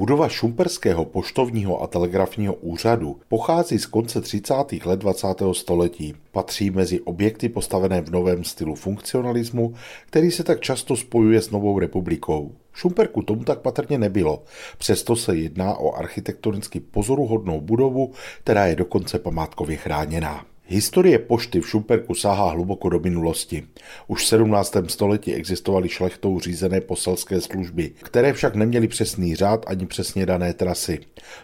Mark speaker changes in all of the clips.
Speaker 1: Budova Šumperského poštovního a telegrafního úřadu pochází z konce 30. let 20. století. Patří mezi objekty postavené v novém stylu funkcionalismu, který se tak často spojuje s Novou republikou. V Šumperku tomu tak patrně nebylo, přesto se jedná o architektonicky pozoruhodnou budovu, která je dokonce památkově chráněná. Historie pošty v Šumperku sahá hluboko do minulosti. Už v 17. století existovaly šlechtou řízené poselské služby, které však neměly přesný řád ani přesně dané trasy.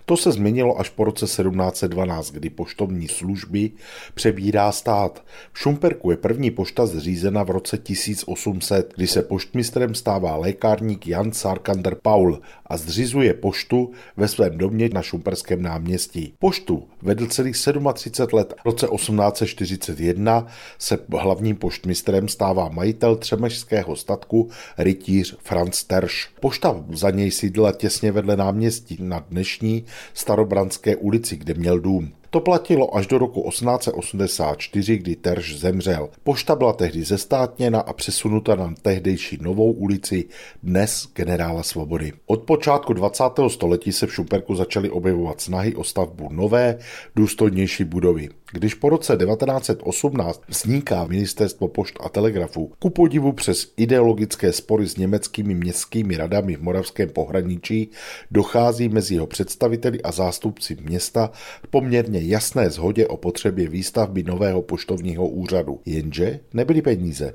Speaker 1: To se změnilo až po roce 1712, kdy poštovní služby přebírá stát. V Šumperku je první pošta zřízena v roce 1800, kdy se poštmistrem stává lékárník Jan Sarkander Paul a zřizuje poštu ve svém domě na Šumperském náměstí. Poštu vedl celých 37 let. V roce 1841 se hlavním poštmistrem stává majitel třemešského statku rytíř Franz Terš. Pošta za něj sídla těsně vedle náměstí na dnešní Starobranské ulici, kde měl dům. To platilo až do roku 1884, kdy Terž zemřel. Pošta byla tehdy zestátněna a přesunuta na tehdejší novou ulici, dnes generála Svobody. Od počátku 20. století se v Šumperku začaly objevovat snahy o stavbu nové, důstojnější budovy. Když po roce 1918 vzniká ministerstvo pošt a telegrafu, ku podivu přes ideologické spory s německými městskými radami v moravském pohraničí, dochází mezi jeho představiteli a zástupci města poměrně jasné shodě o potřebě výstavby nového poštovního úřadu. Jenže nebyly peníze.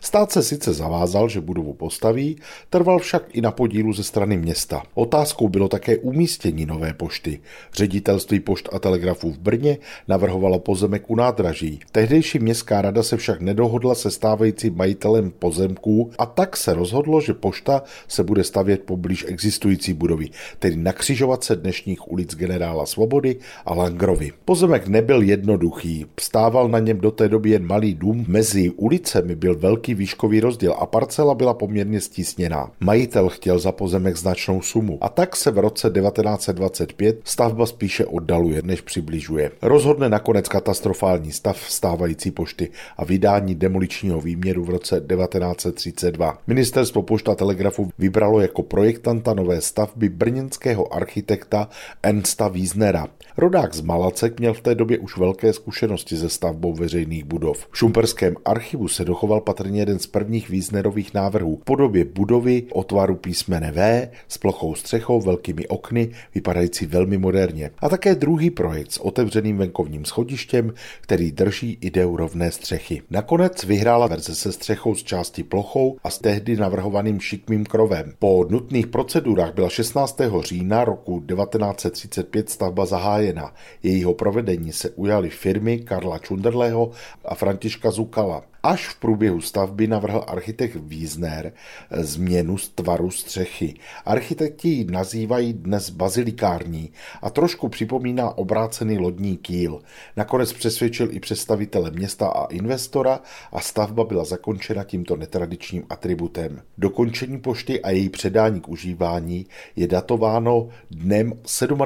Speaker 1: Stát se sice zavázal, že budovu postaví, trval však i na podílu ze strany města. Otázkou bylo také umístění nové pošty. Ředitelství pošt a telegrafů v Brně navrhovalo pozemek u nádraží. Tehdejší městská rada se však nedohodla se stávajícím majitelem pozemků a tak se rozhodlo, že pošta se bude stavět poblíž existující budovy, tedy na křižovatce dnešních ulic generála Svobody a Langrovy. Pozemek nebyl jednoduchý, stával na něm do té doby jen malý dům, mezi ulicemi byl velký výškový rozdíl a parcela byla poměrně stísněná. Majitel chtěl za pozemek značnou sumu a tak se v roce 1925 stavba spíše oddaluje, než přibližuje. Rozhodne nakonec katastrofální stav stávající pošty a vydání demoličního výměru v roce 1932. Ministerstvo pošta telegrafu vybralo jako projektanta nové stavby brněnského architekta Ernsta Wiesnera. Rodák z Malacek měl v té době už velké zkušenosti se stavbou veřejných budov. V Šumperském archivu se dochoval patrně jeden z prvních Wiesnerových návrhů v podobě budovy o písmene V s plochou střechou, velkými okny, vypadající velmi moderně. A také druhý projekt s otevřeným venkovním schodištěm, který drží ideu rovné střechy. Nakonec vyhrála verze se střechou z části plochou a s tehdy navrhovaným šikmým krovem. Po nutných procedurách byla 16. října roku 1935 stavba zahájena. Jejího provedení se ujaly firmy Karla Čunderlého a Františka Zukala. Až v průběhu stavby navrhl architekt Wiesner změnu z tvaru střechy. Architekti ji nazývají dnes bazilikární a trošku připomíná obrácený lodní kýl. Nakonec přesvědčil i představitele města a investora a stavba byla zakončena tímto netradičním atributem. Dokončení pošty a její předání k užívání je datováno dnem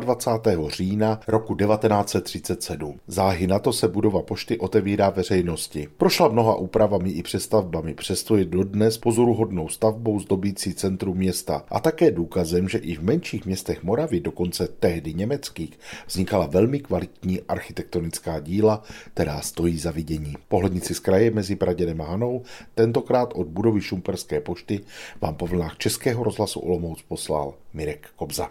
Speaker 1: 27. října roku 1937. Záhy na to se budova pošty otevírá veřejnosti. Prošla mnoha úpravami i přestavbami, přesto je dodnes pozoruhodnou stavbou zdobící centrum města a také důkazem, že i v menších městech Moravy, dokonce tehdy německých, vznikala velmi kvalitní architektonická díla, která stojí za vidění. Pohlednici z kraje mezi Praděnem a Hanou, tentokrát od budovy Šumperské pošty, vám po vlnách Českého rozhlasu Olomouc poslal Mirek Kobza.